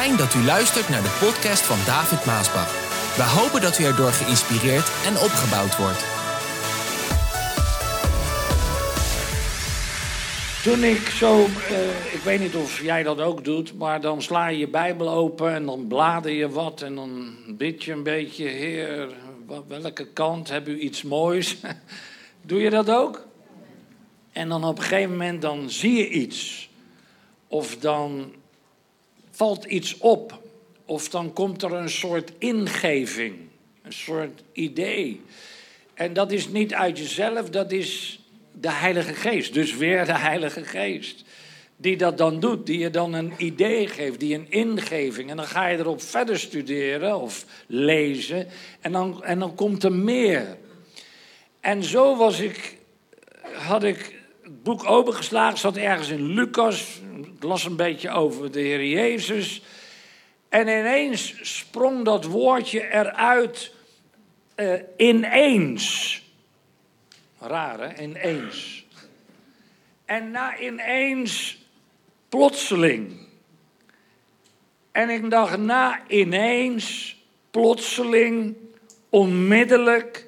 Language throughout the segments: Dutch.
Fijn dat u luistert naar de podcast van David Maasbach. We hopen dat u erdoor geïnspireerd en opgebouwd wordt. Toen ik zo, eh, ik weet niet of jij dat ook doet, maar dan sla je je Bijbel open en dan blader je wat en dan bid je een beetje, Heer, welke kant heb u iets moois? Doe je dat ook? En dan op een gegeven moment dan zie je iets. Of dan valt iets op. Of dan komt er een soort ingeving, een soort idee. En dat is niet uit jezelf, dat is de Heilige Geest. Dus weer de Heilige Geest. Die dat dan doet, die je dan een idee geeft, die een ingeving. En dan ga je erop verder studeren of lezen. En dan, en dan komt er meer. En zo was ik, had ik boek opengeslagen, zat ergens in Lucas. Ik las een beetje over de Heer Jezus. En ineens sprong dat woordje eruit eh, ineens. Raar hè, ineens. En na ineens plotseling. En ik dacht na ineens, plotseling, onmiddellijk,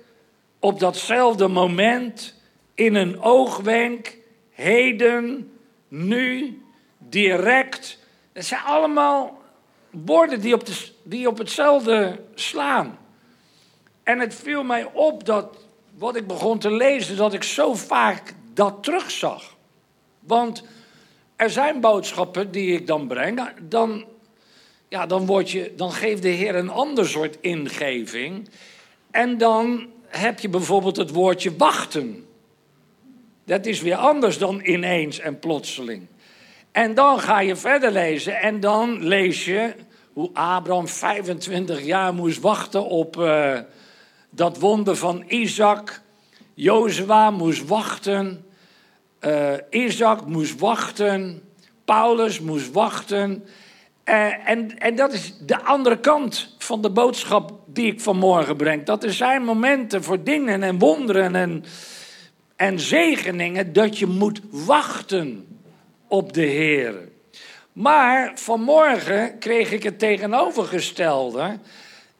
op datzelfde moment, in een oogwenk, heden, nu, direct. Het zijn allemaal woorden die op, de, die op hetzelfde slaan. En het viel mij op dat wat ik begon te lezen, dat ik zo vaak dat terugzag. Want er zijn boodschappen die ik dan breng, dan, ja, dan, word je, dan geeft de Heer een ander soort ingeving. En dan heb je bijvoorbeeld het woordje wachten. Dat is weer anders dan ineens en plotseling. En dan ga je verder lezen en dan lees je hoe Abraham 25 jaar moest wachten op uh, dat wonder van Isaac. Jozua moest wachten. Uh, Isaac moest wachten. Paulus moest wachten. Uh, en, en dat is de andere kant van de boodschap die ik vanmorgen breng. Dat er zijn momenten voor dingen en wonderen en, en zegeningen dat je moet wachten op de Heer. Maar vanmorgen kreeg ik het tegenovergestelde.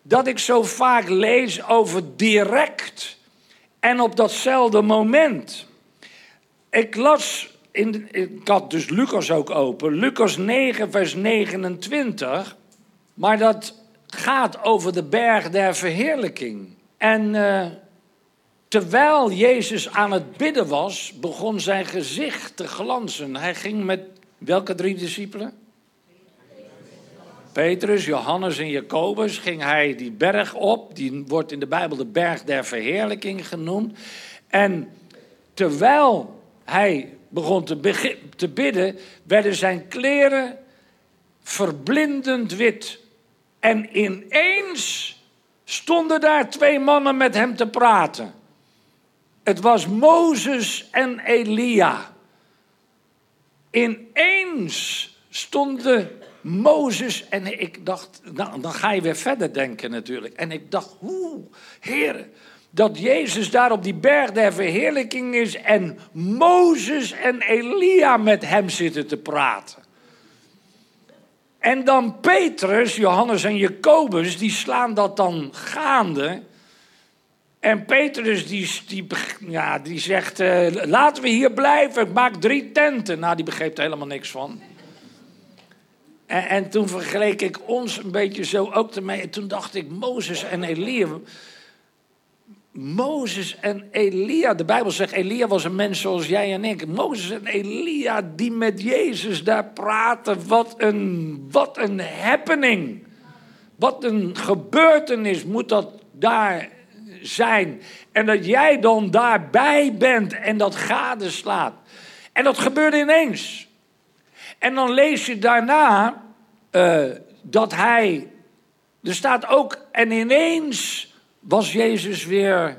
Dat ik zo vaak lees over direct en op datzelfde moment. Ik las, in, ik had dus Lucas ook open, Lucas 9, vers 29. Maar dat gaat over de berg der verheerlijking. En uh, terwijl Jezus aan het bidden was, begon zijn gezicht te glanzen. Hij ging met welke drie discipelen? Petrus, Johannes en Jacobus ging hij die berg op. Die wordt in de Bijbel de berg der verheerlijking genoemd. En terwijl hij begon te, te bidden, werden zijn kleren verblindend wit. En ineens stonden daar twee mannen met hem te praten. Het was Mozes en Elia. Ineens stonden Mozes en ik dacht, nou, dan ga je weer verder denken natuurlijk. En ik dacht, hoe, heren, dat Jezus daar op die berg der verheerlijking is en Mozes en Elia met hem zitten te praten. En dan Petrus, Johannes en Jacobus, die slaan dat dan gaande. En Petrus die, die, ja, die zegt, uh, laten we hier blijven, ik maak drie tenten. Nou, die begreep er helemaal niks van. En, en, toen vergeleek ik ons een beetje zo ook ermee. En toen dacht ik, Mozes en Elia. Mozes en Elia, de Bijbel zegt, Elia was een mens zoals jij en ik. Mozes en Elia die met Jezus daar praten. Wat een, wat een happening. Wat een gebeurtenis moet dat daar zijn. En dat jij dan daarbij bent en dat gadeslaat. En dat gebeurde ineens. En dan lees je daarna uh, dat hij. Er staat ook. En ineens was Jezus weer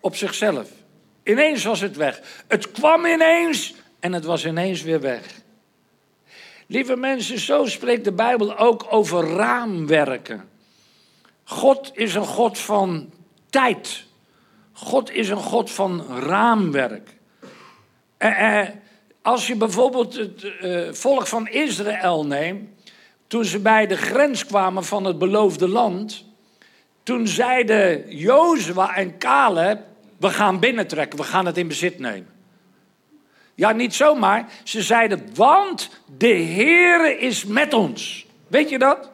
op zichzelf. Ineens was het weg. Het kwam ineens en het was ineens weer weg. Lieve mensen, zo spreekt de Bijbel ook over raamwerken. God is een God van tijd. God is een God van raamwerk. Uh, uh, als je bijvoorbeeld het uh, volk van Israël neemt, toen ze bij de grens kwamen van het beloofde land, toen zeiden Jozua en Caleb, we gaan binnentrekken, we gaan het in bezit nemen. Ja, niet zomaar. Ze zeiden, want de Heere is met ons. Weet je dat?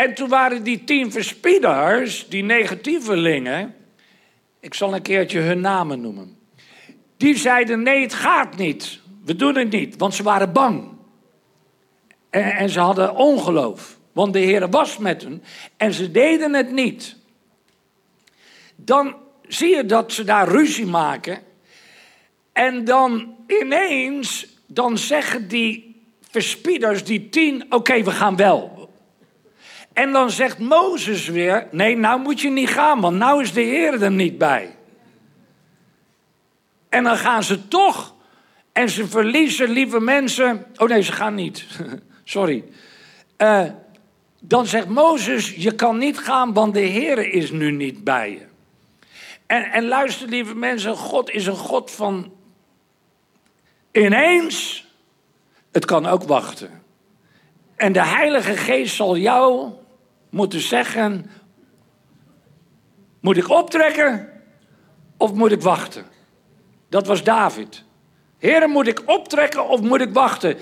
En toen waren die tien verspieders, die negatievelingen, ik zal een keertje hun namen noemen. Die zeiden, nee, het gaat niet. We doen het niet, want ze waren bang. En, en ze hadden ongeloof, want de Heer was met hen. En ze deden het niet. Dan zie je dat ze daar ruzie maken. En dan ineens, dan zeggen die verspieders, die tien, oké, we gaan wel. En dan zegt Mozes weer, nee, nou moet je niet gaan, want nou is de Heer er niet bij. En dan gaan ze toch. En ze verliezen, lieve mensen. Oh nee, ze gaan niet. Sorry. Uh, dan zegt Mozes, je kan niet gaan, want de Heer is nu niet bij je. En, en luister, lieve mensen, God is een God van ineens. Het kan ook wachten. En de Heilige Geest zal jou moeten zeggen: moet ik optrekken of moet ik wachten? Dat was David. Heren, moet ik optrekken of moet ik wachten?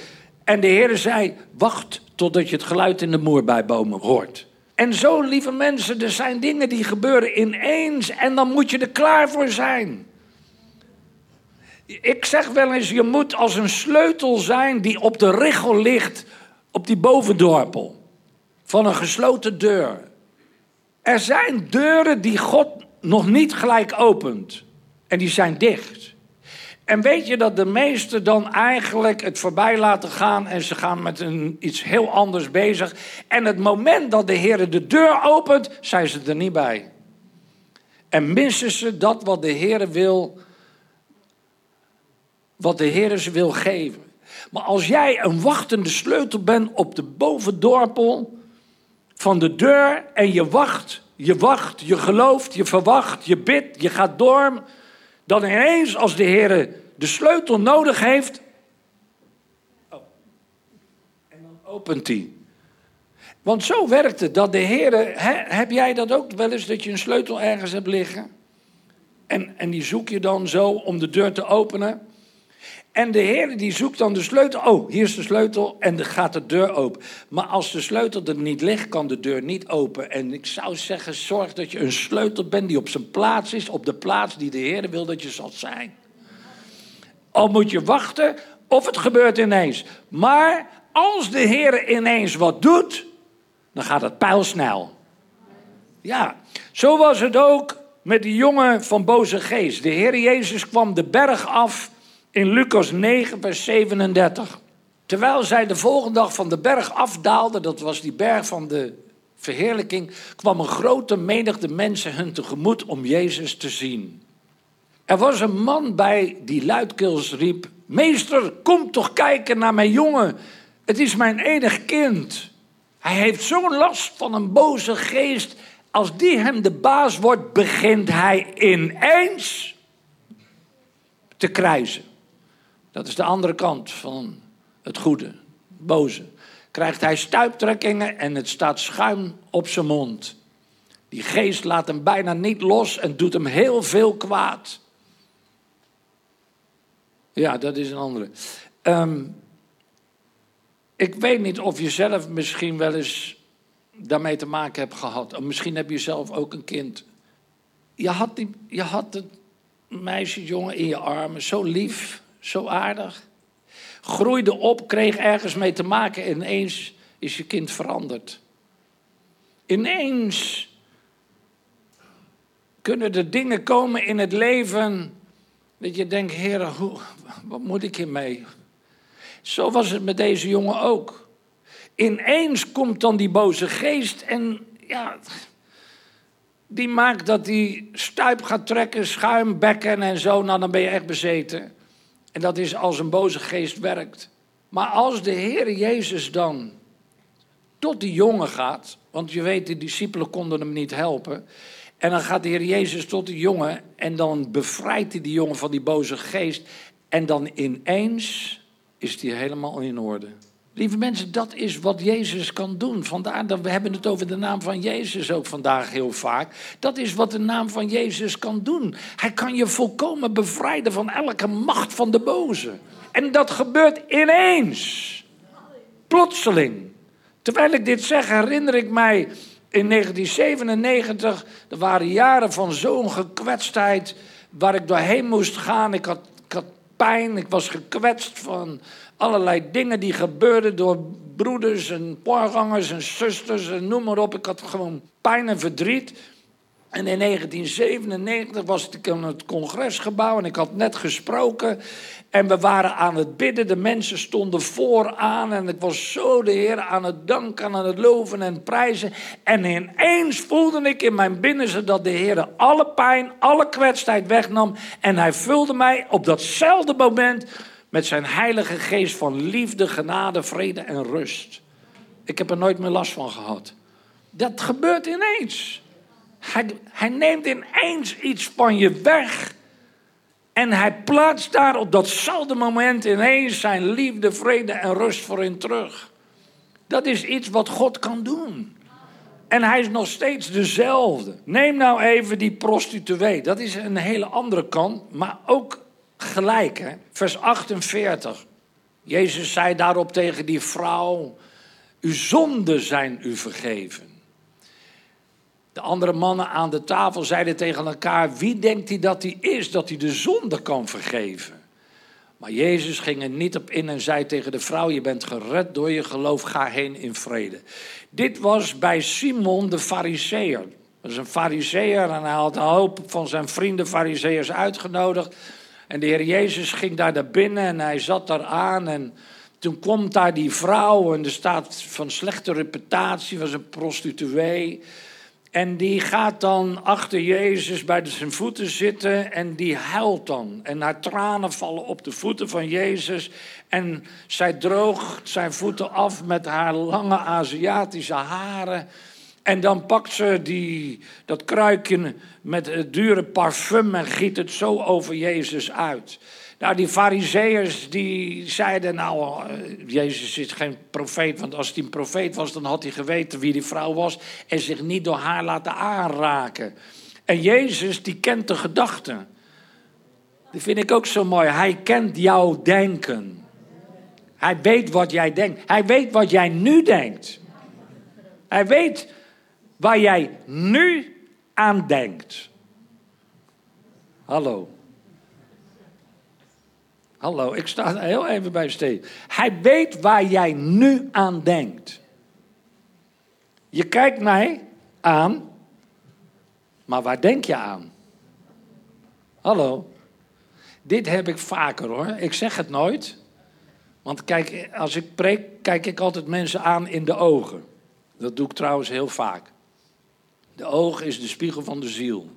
En de Heer zei: wacht totdat je het geluid in de moerbijbomen hoort. En zo, lieve mensen, er zijn dingen die gebeuren ineens en dan moet je er klaar voor zijn. Ik zeg wel eens, je moet als een sleutel zijn die op de richel ligt, op die bovendorpel van een gesloten deur. Er zijn deuren die God nog niet gelijk opent en die zijn dicht. En weet je dat de meesten dan eigenlijk het voorbij laten gaan en ze gaan met een, iets heel anders bezig. En het moment dat de Heer de deur opent, zijn ze er niet bij. En missen ze dat wat de Heer wil, wat de Heer ze wil geven. Maar als jij een wachtende sleutel bent op de bovendorpel van de deur en je wacht, je wacht, je gelooft, je verwacht, je bidt, je gaat door dan ineens als de Heer de sleutel nodig heeft. Oh. En dan opent hij. Want zo werkt het dat de Heer. Heb jij dat ook wel eens dat je een sleutel ergens hebt liggen? En, en die zoek je dan zo om de deur te openen. En de Heer die zoekt dan de sleutel. Oh, hier is de sleutel en dan gaat de deur open. Maar als de sleutel er niet ligt, kan de deur niet open. En ik zou zeggen, zorg dat je een sleutel bent die op zijn plaats is. Op de plaats die de Heer wil dat je zal zijn. Al moet je wachten of het gebeurt ineens. Maar als de Heer ineens wat doet, dan gaat het pijlsnel. Ja, zo was het ook met die jongen van boze geest. De Heer Jezus kwam de berg af in Lucas 9, vers 37. Terwijl zij de volgende dag van de berg afdaalden, dat was die berg van de verheerlijking, kwam een grote menigte mensen hun tegemoet om Jezus te zien. Er was een man bij die luidkeels riep: Meester, kom toch kijken naar mijn jongen. Het is mijn enig kind. Hij heeft zo'n last van een boze geest. Als die hem de baas wordt, begint hij ineens te krijzen. Dat is de andere kant van het goede, boze. Krijgt hij stuiptrekkingen en het staat schuim op zijn mond. Die geest laat hem bijna niet los en doet hem heel veel kwaad. Ja, dat is een andere. Ehm, ik weet niet of je zelf misschien wel eens daarmee te maken hebt gehad. Of misschien heb je zelf ook een kind. Je had, die, je had het meisje, jongen in je armen, zo lief. Zo aardig. Groeide op, kreeg ergens mee te maken en ineens is je kind veranderd. Ineens kunnen er dingen komen in het leven dat je denkt, Heer, hoe, wat moet ik hiermee? Zo was het met deze jongen ook. Ineens komt dan die boze geest en ja, die maakt dat hij stuip gaat trekken, schuimbekken en zo. Nou, dan ben je echt bezeten. En dat is als een boze geest werkt. Maar als de Heer Jezus dan tot die jongen gaat, want je weet, de discipelen konden hem niet helpen. En dan gaat de Heer Jezus tot die jongen en dan bevrijdt hij die jongen van die boze geest. En dan ineens is hij helemaal in orde. Lieve mensen, dat is wat Jezus kan doen. Vandaar dat we hebben het over de naam van Jezus ook vandaag heel vaak. Dat is wat de naam van Jezus kan doen. Hij kan je volkomen bevrijden van elke macht van de boze. En dat gebeurt ineens. Plotseling. Terwijl ik dit zeg, herinner ik mij in 1997. Er waren jaren van zo'n gekwetstheid waar ik doorheen moest gaan. Ik had, pijn, ik was gekwetst van allerlei dingen die gebeurden door broeders en voorgangers en zusters en noem maar op. Ik had gewoon pijn en verdriet. En in 1997 was ik in het congresgebouw en ik had net gesproken. En we waren aan het bidden, de mensen stonden vooraan en ik was zo de Heer aan het danken, aan het loven en prijzen. En ineens voelde ik in mijn binnenste dat de Heer alle pijn, alle kwetsheid wegnam. En hij vulde mij op datzelfde moment met zijn heilige geest van liefde, genade, vrede en rust. Ik heb er nooit meer last van gehad. Dat gebeurt ineens. Hij, neemt ineens iets van je weg. En hij plaatst daar op datzelfde moment ineens zijn liefde, vrede en rust voor in terug. Dat is iets wat God kan doen. En hij is nog steeds dezelfde. Neem nou even die prostituee. Dat is een hele andere kant, maar ook gelijk. Hè? Vers 48. Jezus zei daarop tegen die vrouw: Uw zonden zijn u vergeven. De andere mannen aan de tafel zeiden tegen elkaar: Wie denkt hij dat hij is, dat hij de zonde kan vergeven? Maar Jezus ging er niet op in en zei tegen de vrouw: Je bent gered door je geloof, ga heen in vrede. Dit was bij Simon de Fariseer. Dat is een Fariseer en hij had een hoop van zijn vrienden Fariseërs uitgenodigd. En de Heer Jezus ging daar naar binnen en hij zat daar aan. En toen komt daar die vrouw en er staat van slechte reputatie, was een prostituee. En die gaat dan achter Jezus bij zijn voeten zitten en die huilt dan. En haar tranen vallen op de voeten van Jezus. En zij droogt zijn voeten af met haar lange Aziatische haren. En dan pakt ze die, dat kruikje met het dure parfum en giet het zo over Jezus uit. Nou, die fariseeërs die zeiden, nou, eh, Jezus is geen profeet, want als hij een profeet was, dan had hij geweten wie die vrouw was en zich niet door haar laten aanraken. En Jezus, die kent de gedachten. Die vind ik ook zo mooi. Hij kent jouw denken. Hij weet wat jij denkt. Hij weet wat jij nu denkt. Hij weet waar jij nu aan denkt. Hallo. Hallo, ik sta heel even bij stil. Hij weet waar jij nu aan denkt. Je kijkt mij aan, maar waar denk je aan? Hallo. Dit heb ik vaker hoor. Ik zeg het nooit. Want kijk, als ik preek, kijk ik altijd mensen aan in de ogen. Dat doe ik trouwens heel vaak. De oog is de spiegel van de ziel.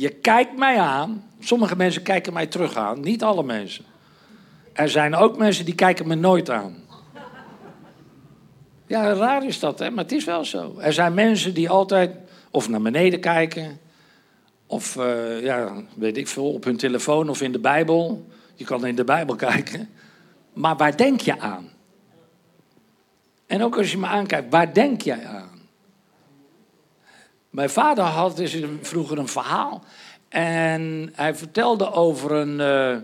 Je kijkt mij aan. Sommige mensen kijken mij terug aan, niet alle mensen. Er zijn ook mensen die kijken me nooit aan. Ja, raar is dat, hè? maar het is wel zo. Er zijn mensen die altijd of naar beneden kijken, of uh, ja, weet ik veel, op hun telefoon of in de Bijbel. Je kan in de Bijbel kijken. Maar waar denk je aan? En ook als je me aankijkt, waar denk jij aan? Mijn vader had dus vroeger een verhaal. En hij vertelde over een uh,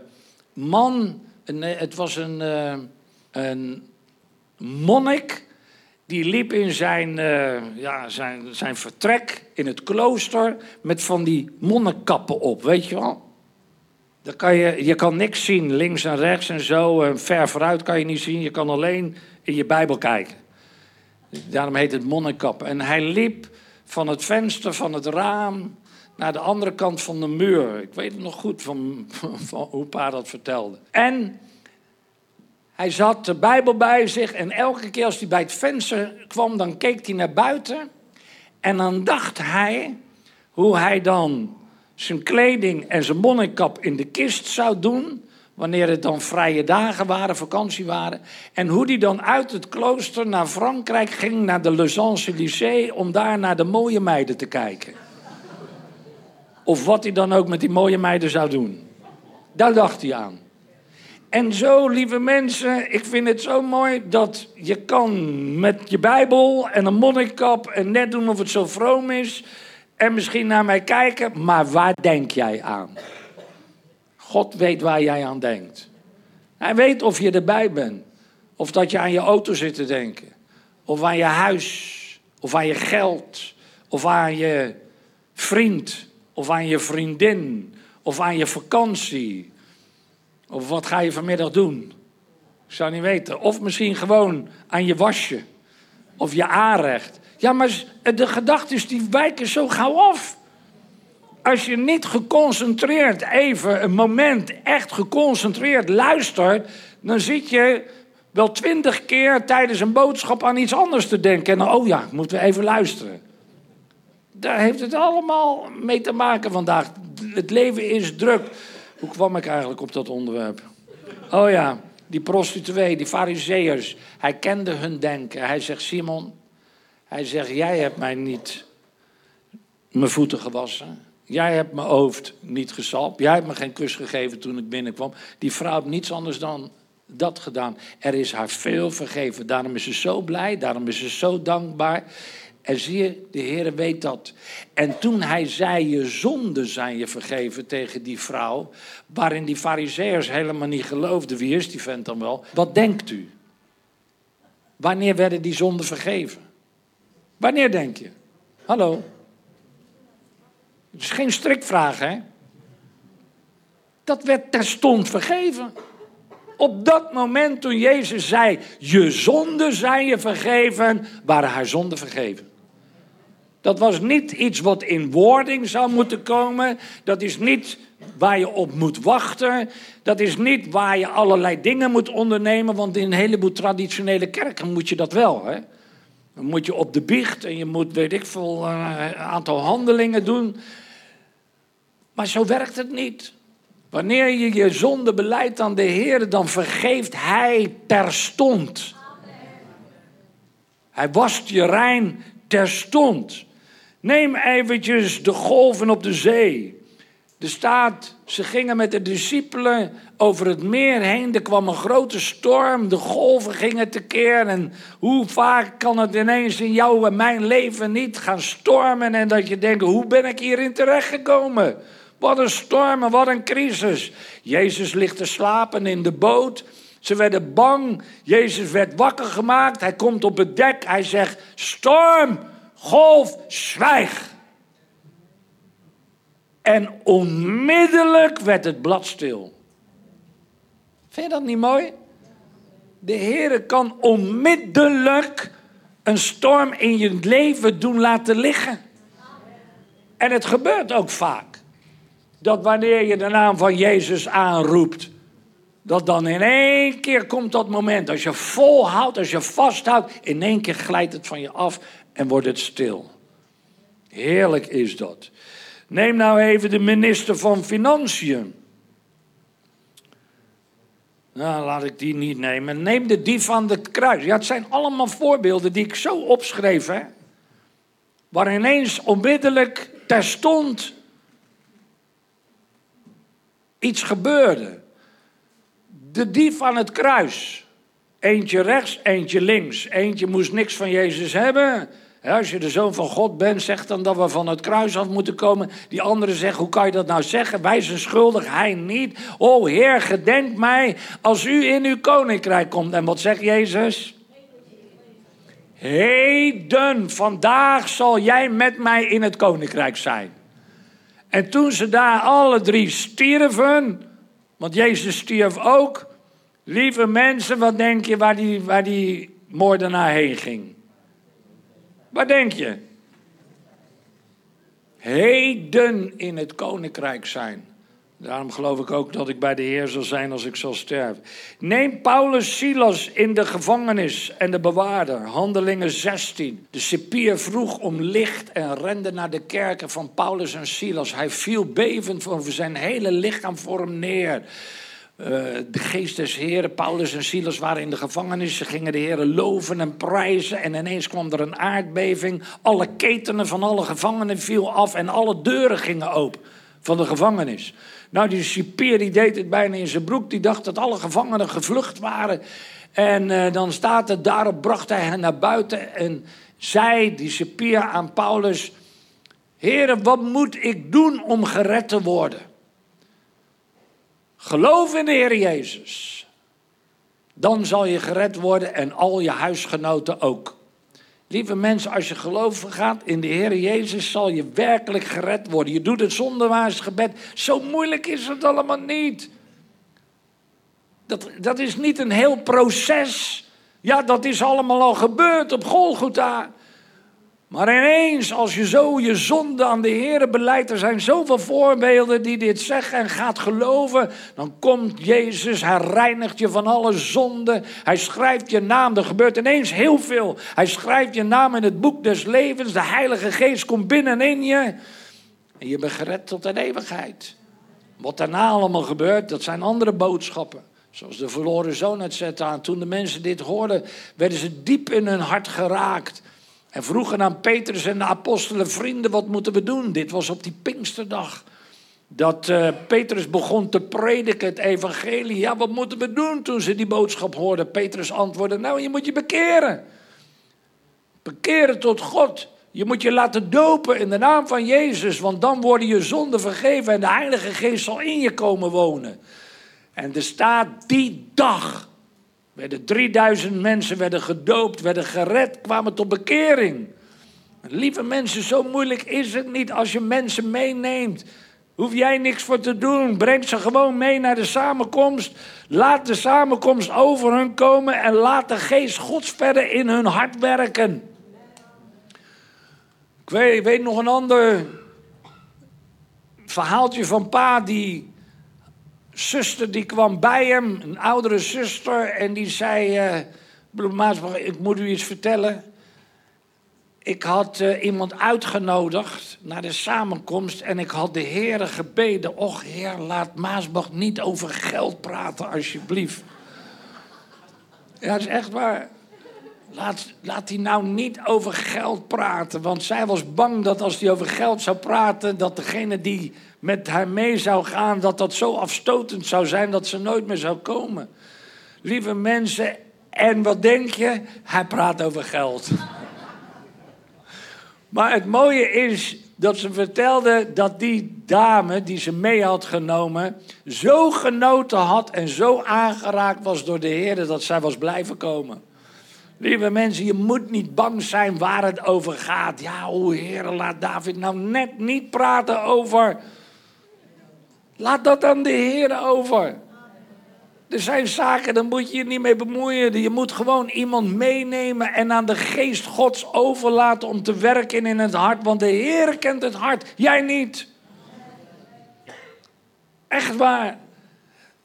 man. Een, het was een, uh, een monnik. Die liep in zijn, ja, zijn, zijn vertrek in het klooster. met van die monnikkappen op, weet je wel? Dan kan je, je kan niks zien, links en rechts en zo. ver vooruit kan je niet zien. Je kan alleen in je Bijbel kijken. Daarom heet het monnikkap. En hij liep van het venster van het raam naar de andere kant van de muur. Ik weet het nog goed van, van, hoe pa dat vertelde. En hij zat de Bijbel bij zich en elke keer als hij bij het venster kwam, dan keek hij naar buiten. En dan dacht hij hoe hij dan zijn kleding en zijn monnikkap in de kist zou doen. Wanneer het dan vrije dagen waren, vakantie waren. En hoe die dan uit het klooster naar Frankrijk ging, naar de Les Champs-Élysées, om daar naar de mooie meiden te kijken. Of wat hij dan ook met die mooie meiden zou doen. Daar dacht hij aan. En zo, lieve mensen, ik vind het zo mooi dat je kan met je Bijbel en een monnikkap en net doen of het zo vroom is. En misschien naar mij kijken, maar waar denk jij aan? God weet waar jij aan denkt. Hij weet of je erbij bent. Of dat je aan je auto zit te denken. Of aan je huis. Of aan je geld. Of aan je vriend. Of aan je vriendin. Of aan je vakantie. Of wat ga je vanmiddag doen? Ik zou niet weten. Of misschien gewoon aan je wasje. Of je aanrecht. Ja, maar de gedachten die wijken zo gauw af. Als je niet geconcentreerd even een moment echt geconcentreerd luistert, dan zit je wel twintig keer tijdens een boodschap aan iets anders te denken. En dan, oh ja, moeten we even luisteren. Daar heeft het allemaal mee te maken vandaag. Het leven is druk. Hoe kwam ik eigenlijk op dat onderwerp? Oh ja, die prostituee, die fariseërs. Hij kende hun denken. Hij zegt, Simon, hij zegt, jij hebt mij niet mijn voeten gewassen. Jij hebt mijn hoofd niet gesalpt. Jij hebt me geen kus gegeven toen ik binnenkwam. Die vrouw heeft niets anders dan dat gedaan. Er is haar veel vergeven. Daarom is ze zo blij. Daarom is ze zo dankbaar. En zie je, de Heer weet dat. En toen hij zei, je zonden zijn je vergeven tegen die vrouw, waarin die fariseërs helemaal niet geloofden, wie is die vent dan wel? Wat denkt u? Wanneer werden die zonden vergeven? Wanneer denk je? Hallo? Het is geen strikvraag, hè? Dat werd terstond vergeven. Op dat moment toen Jezus zei, je zonden zijn je vergeven, waren haar zonden vergeven. Dat was niet iets wat in wording zou moeten komen. Dat is niet waar je op moet wachten. Dat is niet waar je allerlei dingen moet ondernemen. Want in een heleboel traditionele kerken moet je dat wel. Hè? Dan moet je op de biecht en je moet, weet ik veel, eh, een aantal handelingen doen. Maar zo werkt het niet. Wanneer je je zonde beleidt aan de Heer, dan vergeeft Hij terstond. Hij wast je rein terstond. Neem eventjes de golven op de zee. Er staat, ze gingen met de discipelen over het meer heen. Er kwam een grote storm, de golven gingen tekeer. En hoe vaak kan het ineens in jouw en mijn leven niet gaan stormen? En dat je denkt, hoe ben ik hierin terechtgekomen? Wat een storm en wat een crisis. Jezus ligt te slapen in de boot. Ze werden bang. Jezus werd wakker gemaakt. Hij komt op het dek. Hij zegt: Storm, golf, zwijg. En onmiddellijk werd het blad stil. Vind je dat niet mooi? De Heer kan onmiddellijk een storm in je leven doen laten liggen. En het gebeurt ook vaak. Dat wanneer je de naam van Jezus aanroept, dat dan in één keer komt dat moment. Als je volhoudt, als je vasthoudt, in één keer glijdt het van je af en wordt het stil. Heerlijk is dat. Neem nou even de minister van Financiën. Nou, laat ik die niet nemen. Neem de die van het kruis. Ja, het zijn allemaal voorbeelden die ik zo opschreef. Waar ineens onmiddellijk terstond iets gebeurde. De dief van het kruis. Eentje rechts, eentje links. Eentje moest niks van Jezus hebben. Als je de zoon van God bent, zeg dan dat we van het kruis af moeten komen. Die andere zegt, hoe kan je dat nou zeggen? Wij zijn schuldig, hij niet. O Heer, gedenk mij als u in uw koninkrijk komt. En wat zegt Jezus? Heden, vandaag zal jij met mij in het koninkrijk zijn. En toen ze daar alle drie stierven, want Jezus stierf ook. Lieve mensen, wat denk je waar die, waar die moordenaar heen ging? Waar denk je? Heden in het koninkrijk zijn. Daarom geloof ik ook dat ik bij de Heer zal zijn als ik zal sterven. Neem Paulus Silas in de gevangenis en de bewaarder. Handelingen 16. De cipier vroeg om licht en rende naar de kerken van Paulus en Silas. Hij viel bevend over zijn hele lichaam voor hem neer. Uh, de geest des Heren, Paulus en Silas waren in de gevangenis. Ze gingen de Heren loven en prijzen. En ineens kwam er een aardbeving. Alle ketenen van alle gevangenen viel af en alle deuren gingen open. Van de gevangenis. Nou, die cipier die deed het bijna in zijn broek. Die dacht dat alle gevangenen gevlucht waren. En uh, dan staat het, daarop bracht hij hen naar buiten en zei die cipier aan Paulus... Heren, wat moet ik doen om gered te worden? Geloof in de Heer Jezus. Dan zal je gered worden en al je huisgenoten ook. Lieve mensen, als je geloven gaat in de Heer Jezus, zal je werkelijk gered worden. Je doet het zonder gebed. Zo moeilijk is het allemaal niet. Dat, dat is niet een heel proces. Ja, dat is allemaal al gebeurd op Golgotha. Maar ineens, als je zo je zonde aan de Heer beleidt, er zijn zoveel voorbeelden die dit zeggen en gaat geloven, dan komt Jezus, hij reinigt je van alle zonde, hij schrijft je naam, er gebeurt ineens heel veel. Hij schrijft je naam in het boek des levens, de Heilige Geest komt binnenin je en je bent gered tot de eeuwigheid. Wat daarna allemaal gebeurt, dat zijn andere boodschappen. Zoals de verloren zoon het aan. Toen de mensen dit hoorden, werden ze diep in hun hart geraakt. En vroegen aan Petrus en de apostelen, vrienden, wat moeten we doen? Dit was op die Pinksterdag. Dat uh, Petrus begon te prediken, het evangelie. Ja, wat moeten we doen toen ze die boodschap hoorden? Petrus antwoordde, nou, je moet je bekeren. Bekeren tot God. Je moet je laten dopen in de naam van Jezus, want dan worden je zonden vergeven en de Heilige Geest zal in je komen wonen. En er staat die dag werden 3000 mensen werden gedoopt, werden gered, kwamen tot bekering. Lieve mensen, zo moeilijk is het niet als je mensen meeneemt. Hoef jij niks voor te doen. Breng ze gewoon mee naar de samenkomst. Laat de samenkomst over hun komen en laat de geest Gods verder in hun hart werken. Ik weet, weet nog een ander verhaaltje van pa die zuster die kwam bij hem, een oudere zuster, en die zei: uh, Broer Maasbach, ik moet u iets vertellen. Ik had uh, iemand uitgenodigd naar de samenkomst en ik had de heren gebeden. Och heer, laat Maasbach niet over geld praten alsjeblieft. Ja, dat is echt waar. Laat, laat hij nou niet over geld praten. Want zij was bang dat als hij over geld zou praten, dat degene die met haar mee zou gaan, dat dat zo afstotend zou zijn dat ze nooit meer zou komen. Lieve mensen, en wat denk je? Hij praat over geld. Maar het mooie is dat ze vertelde dat die dame die ze mee had genomen, zo genoten had en zo aangeraakt was door de Heer dat zij was blijven komen. Lieve mensen, je moet niet bang zijn waar het over gaat. Ja, o Heer, laat David nou net niet praten over Laat dat aan de Heer over. Er zijn zaken, daar moet je je niet mee bemoeien. Je moet gewoon iemand meenemen en aan de geest Gods overlaten om te werken in het hart. Want de Heer kent het hart, jij niet. Echt waar.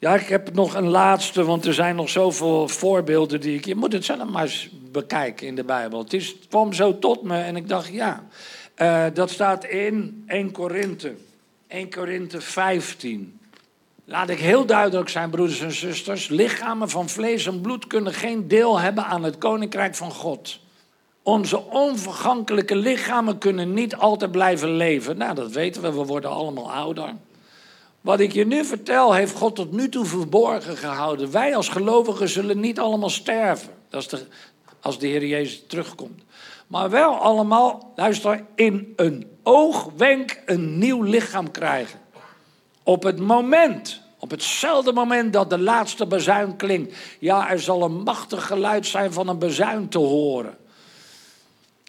Ja, ik heb nog een laatste, want er zijn nog zoveel voorbeelden die ik. Je moet het zelf maar eens bekijken in de Bijbel. Het, is, kwam zo tot me en ik dacht, ja, uh, dat staat in 1 Korinthe. 1 Korinthe 15. Laat ik heel duidelijk zijn, broeders en zusters. Lichamen van vlees en bloed kunnen geen deel hebben aan het koninkrijk van God. Onze onvergankelijke lichamen kunnen niet altijd blijven leven. Nou, dat weten we, we worden allemaal ouder. Wat ik je nu vertel, heeft God tot nu toe verborgen gehouden. Wij als gelovigen zullen niet allemaal sterven. De, als de Heer Jezus terugkomt. Maar wel allemaal, luister, in een oogwenk een nieuw lichaam krijgen. Op het moment, op hetzelfde moment dat de laatste bezuin klinkt. Ja, er zal een machtig geluid zijn van een bezuin te horen.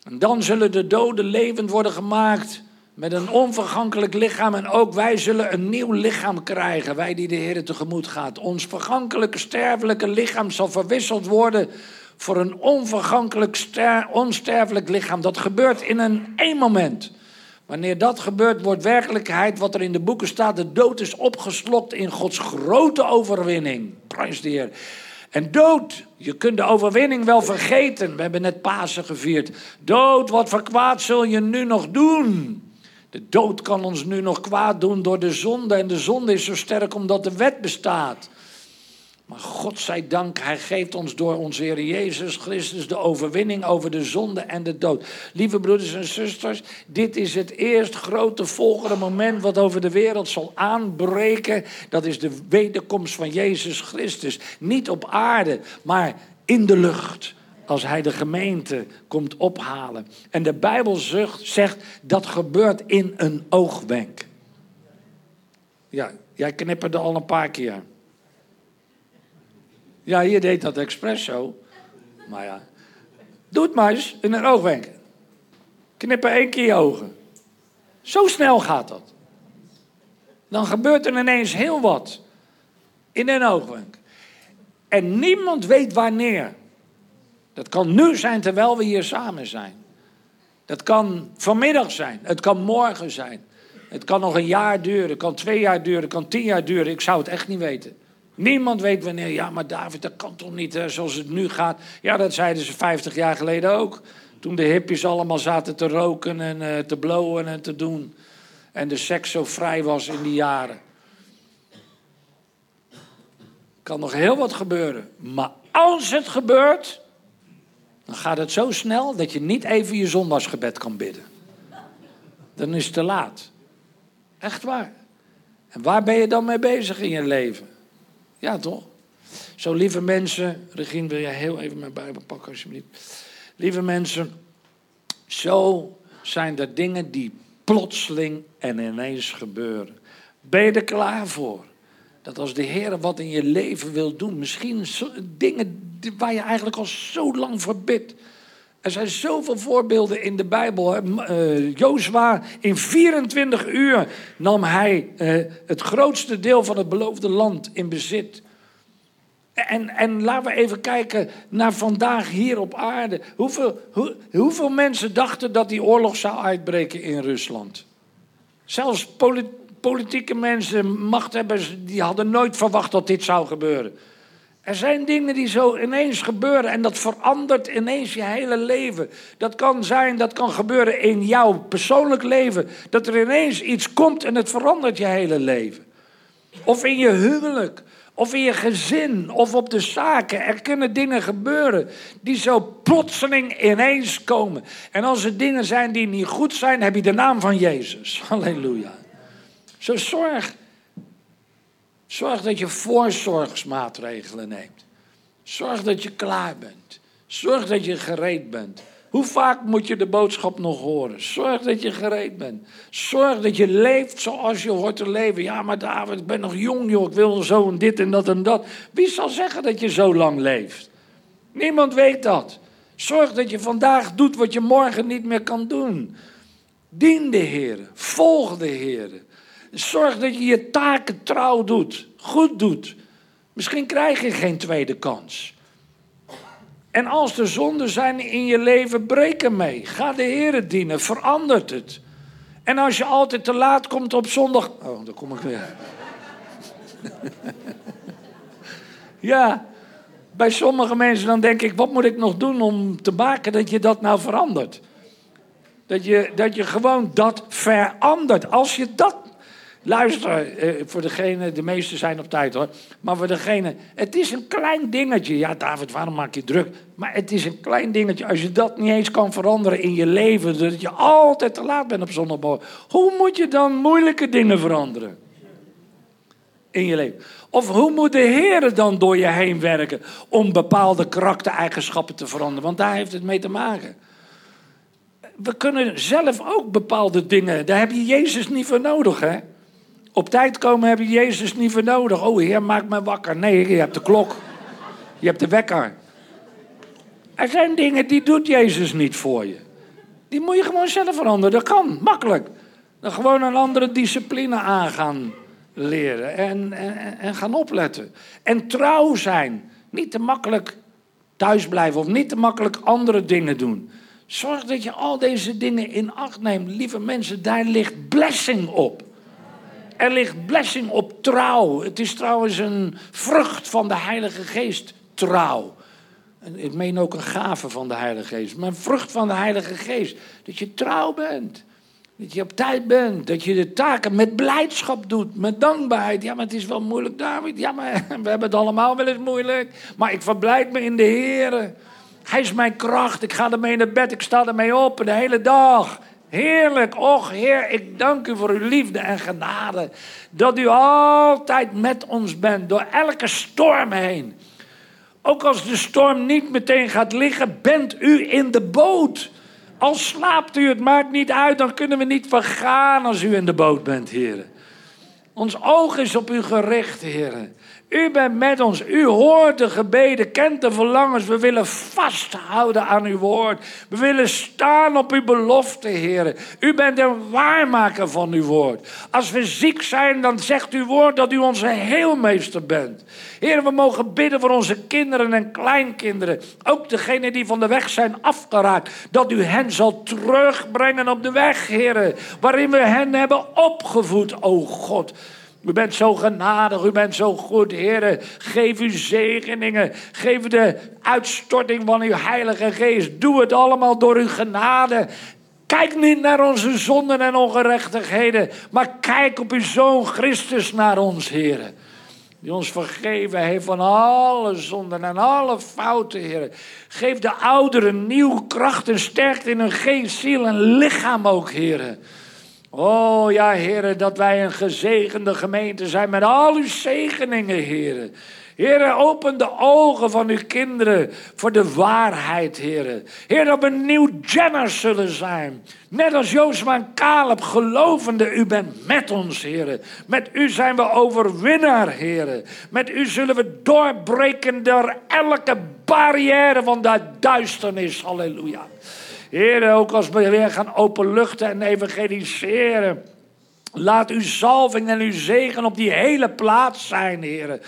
En dan zullen de doden levend worden gemaakt met een onvergankelijk lichaam. En ook wij zullen een nieuw lichaam krijgen, wij die de Heer tegemoet gaat. Ons vergankelijke, sterfelijke lichaam zal verwisseld worden voor een onvergankelijk, ster, onsterfelijk lichaam. Dat gebeurt in een één moment. Wanneer dat gebeurt, wordt werkelijkheid wat er in de boeken staat. De dood is opgeslokt in Gods grote overwinning. Prijs de Heer. En dood, je kunt de overwinning wel vergeten. We hebben net Pasen gevierd. Dood, wat voor kwaad zul je nu nog doen? De dood kan ons nu nog kwaad doen door de zonde. En de zonde is zo sterk omdat de wet bestaat. Maar God zij dank, Hij geeft ons door onze Heer Jezus Christus de overwinning over de zonde en de dood. Lieve broeders en zusters, dit is het eerst grote volgende moment wat over de wereld zal aanbreken. Dat is de wederkomst van Jezus Christus. Niet op aarde, maar in de lucht. Als Hij de gemeente komt ophalen. En de Bijbel zegt dat gebeurt in een oogwenk. Ja, jij knipperde al een paar keer. Ja, je deed dat expres zo. Maar ja. Doe het maar eens in een oogwenk. Knippen één keer je ogen. Zo snel gaat dat. Dan gebeurt er ineens heel wat. In een oogwenk. En niemand weet wanneer. Dat kan nu zijn terwijl we hier samen zijn. Dat kan vanmiddag zijn. Het kan morgen zijn. Het kan nog een jaar duren. Het kan twee jaar duren. Het kan tien jaar duren. Ik zou het echt niet weten. Niemand weet wanneer. Ja, maar David, dat kan toch niet zoals het nu gaat. Ja, dat zeiden ze 50 jaar geleden ook. Toen de hippies allemaal zaten te roken en uh, te blowen en te doen. En de seks zo vrij was in die jaren. Kan nog heel wat gebeuren. Maar als het gebeurt, dan gaat het zo snel dat je niet even je zondagsgebed kan bidden. Dan is het te laat. Echt waar. En waar ben je dan mee bezig in je leven? Ja, toch? Zo, lieve mensen, Regine, wil jij heel even mijn Bijbel pakken, alsjeblieft? Lieve mensen, zo zijn er dingen die plotseling en ineens gebeuren. Ben je er klaar voor? Dat als de Heer wat in je leven wil doen, misschien dingen waar je eigenlijk al zo lang verbidt. Er zijn zoveel voorbeelden in de Bijbel. Uh, Jozua, in 24 uur nam hij uh, het grootste deel van het beloofde land in bezit. En, en laten we even kijken naar vandaag hier op aarde. Hoeveel, hoe, hoeveel mensen dachten dat die oorlog zou uitbreken in Rusland? Zelfs politieke mensen, machthebbers, die hadden nooit verwacht dat dit zou gebeuren. Er zijn dingen die zo ineens gebeuren en dat verandert ineens je hele leven. Dat kan zijn, dat kan gebeuren in jouw persoonlijk leven. Dat er ineens iets komt en het verandert je hele leven. Of in je huwelijk, of in je gezin, of op de zaken. Er kunnen dingen gebeuren die zo plotseling ineens komen. En als er dingen zijn die niet goed zijn, heb je de naam van Jezus. Halleluja. Zo zorg Zorg dat je voorzorgsmaatregelen neemt. Zorg dat je klaar bent. Zorg dat je gereed bent. Hoe vaak moet je de boodschap nog horen? Zorg dat je gereed bent. Zorg dat je leeft zoals je hoort te leven. Ja, maar David, ik ben nog jong, joh. Ik wil zo en dit en dat en dat. Wie zal zeggen dat je zo lang leeft? Niemand weet dat. Zorg dat je vandaag doet wat je morgen niet meer kan doen. Dien de Heer. Volg de Heer. Zorg dat je je taken trouw doet, goed doet. Misschien krijg je geen tweede kans. En als er zonden zijn in je leven, breek mee. Ga de Heer dienen, verandert het. En als je altijd te laat komt op zondag. Oh, daar kom ik weer. ja, bij sommige mensen dan denk ik: wat moet ik nog doen om te maken dat je dat nou verandert? Dat je, dat je gewoon dat verandert. Als je dat Luister, eh, voor degene, de meeste zijn op tijd hoor. Maar voor degene, het is een klein dingetje. Ja, David, waarom maak je druk? Maar het is een klein dingetje. Als je dat niet eens kan veranderen in je leven, dat je altijd te laat bent op zondagmorgen. Hoe moet je dan moeilijke dingen veranderen? In je leven. Of hoe moet de Heer dan door je heen werken om bepaalde karaktereigenschappen te veranderen? Want daar heeft het mee te maken. We kunnen zelf ook bepaalde dingen, daar heb je Jezus niet voor nodig, hè? Op tijd komen heb je Jezus niet voor nodig. Oh Heer, maak me wakker. Nee, je hebt de klok. Je hebt de wekker. Er zijn dingen die doet Jezus niet voor je. Die moet je gewoon zelf veranderen. Dat kan, makkelijk. Dan gewoon een andere discipline aan gaan leren en, en, en gaan opletten. En trouw zijn. Niet te makkelijk thuis blijven of niet te makkelijk andere dingen doen. Zorg dat je al deze dingen in acht neemt. Lieve mensen, daar ligt blessing op. Er ligt blessing op trouw. Het is trouwens een vrucht van de Heilige Geest, trouw. Ik meen ook een gave van de Heilige Geest, maar een vrucht van de Heilige Geest. Dat je trouw bent. Dat je op tijd bent. Dat je de taken met blijdschap doet. Met dankbaarheid. Ja, maar het is wel moeilijk, David. Ja, maar we hebben het allemaal wel eens moeilijk. Maar ik verblijd me in de Heer. Hij is mijn kracht. Ik ga ermee naar bed. Ik sta ermee op de hele dag. Heerlijk. Och, Heer, ik dank u voor uw liefde en genade. Dat u altijd met ons bent. Door elke storm heen. Ook als de storm niet meteen gaat liggen, bent u in de boot. Al slaapt u, het maakt niet uit, dan kunnen we niet vergaan als u in de boot bent, heren. Ons oog is op u gericht, heren. U bent met ons. U hoort de gebeden, kent de verlangens. We willen vasthouden aan uw woord. We willen staan op uw belofte, Heer. U bent een waarmaker van uw woord. Als we ziek zijn, dan zegt uw woord dat u onze heelmeester bent. Heer, we mogen bidden voor onze kinderen en kleinkinderen. Ook degenen die van de weg zijn afgeraakt. Dat u hen zal terugbrengen op de weg, Heer. Waarin we hen hebben opgevoed, o God. U bent zo genadig, u bent zo goed, Heer. Geef uw zegeningen. Geef de uitstorting van uw Heilige Geest. Doe het allemaal door uw genade. Kijk niet naar onze zonden en ongerechtigheden, maar kijk op uw Zoon Christus naar ons, Heer. Die ons vergeven heeft van alle zonden en alle fouten, Heer. Geef de ouderen nieuw kracht en sterkte in hun geest, ziel en lichaam ook, Heer. Oh ja, heren, dat wij een gezegende gemeente zijn met al uw zegeningen, heren. Heren, open de ogen van uw kinderen voor de waarheid, heren. Heer, dat we nieuw Jenners zullen zijn. Net als Jozef en Caleb, gelovende, u bent met ons, heren. Met u zijn we overwinnaar, heren. Met u zullen we doorbreken door elke barrière van de duisternis. Halleluja. Heer, ook als we weer gaan openluchten en evangeliseren. Laat uw zalving en uw zegen op die hele plaats zijn, Heer.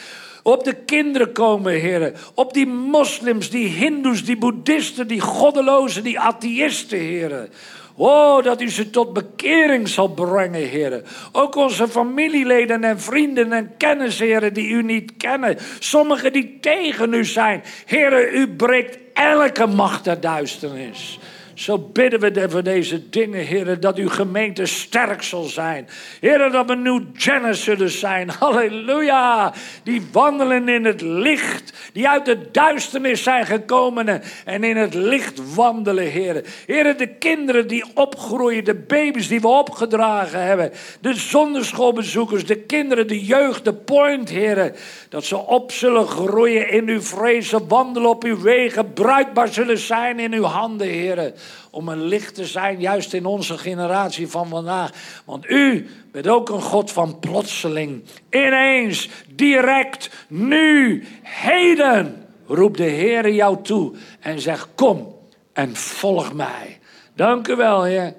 Op de kinderen komen, Heer. Op die moslims, die hindoes, die boeddhisten, die goddelozen, die atheïsten, Heer. Oh, dat u ze tot bekering zal brengen, Heer. Ook onze familieleden en vrienden en kennissen, Heer, die u niet kennen. Sommigen die tegen u zijn. Heer, u breekt elke macht der duisternis. Zo bidden we voor deze dingen, heren, dat uw gemeente sterk zal zijn. Heren, dat we nieuw Jenners zullen zijn. Halleluja. Die wandelen in het licht. Die uit de duisternis zijn gekomen en in het licht wandelen, heren. Heren, de kinderen die opgroeien, de baby's die we opgedragen hebben. De zonderschoolbezoekers, de kinderen, de jeugd, de point, heren. Dat ze op zullen groeien in uw vrezen, wandelen op uw wegen, bruikbaar zullen zijn in uw handen, heren om een licht te zijn, juist in onze generatie van vandaag. Want u bent ook een God van plotseling. Ineens, direct, nu, heden, roept de Heer jou toe en zegt: Kom en volg mij. Dank u wel. In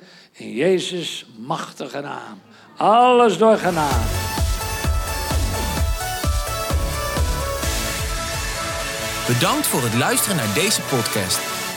Jezus' machtige naam. Alles door genade. Bedankt voor het luisteren naar deze podcast.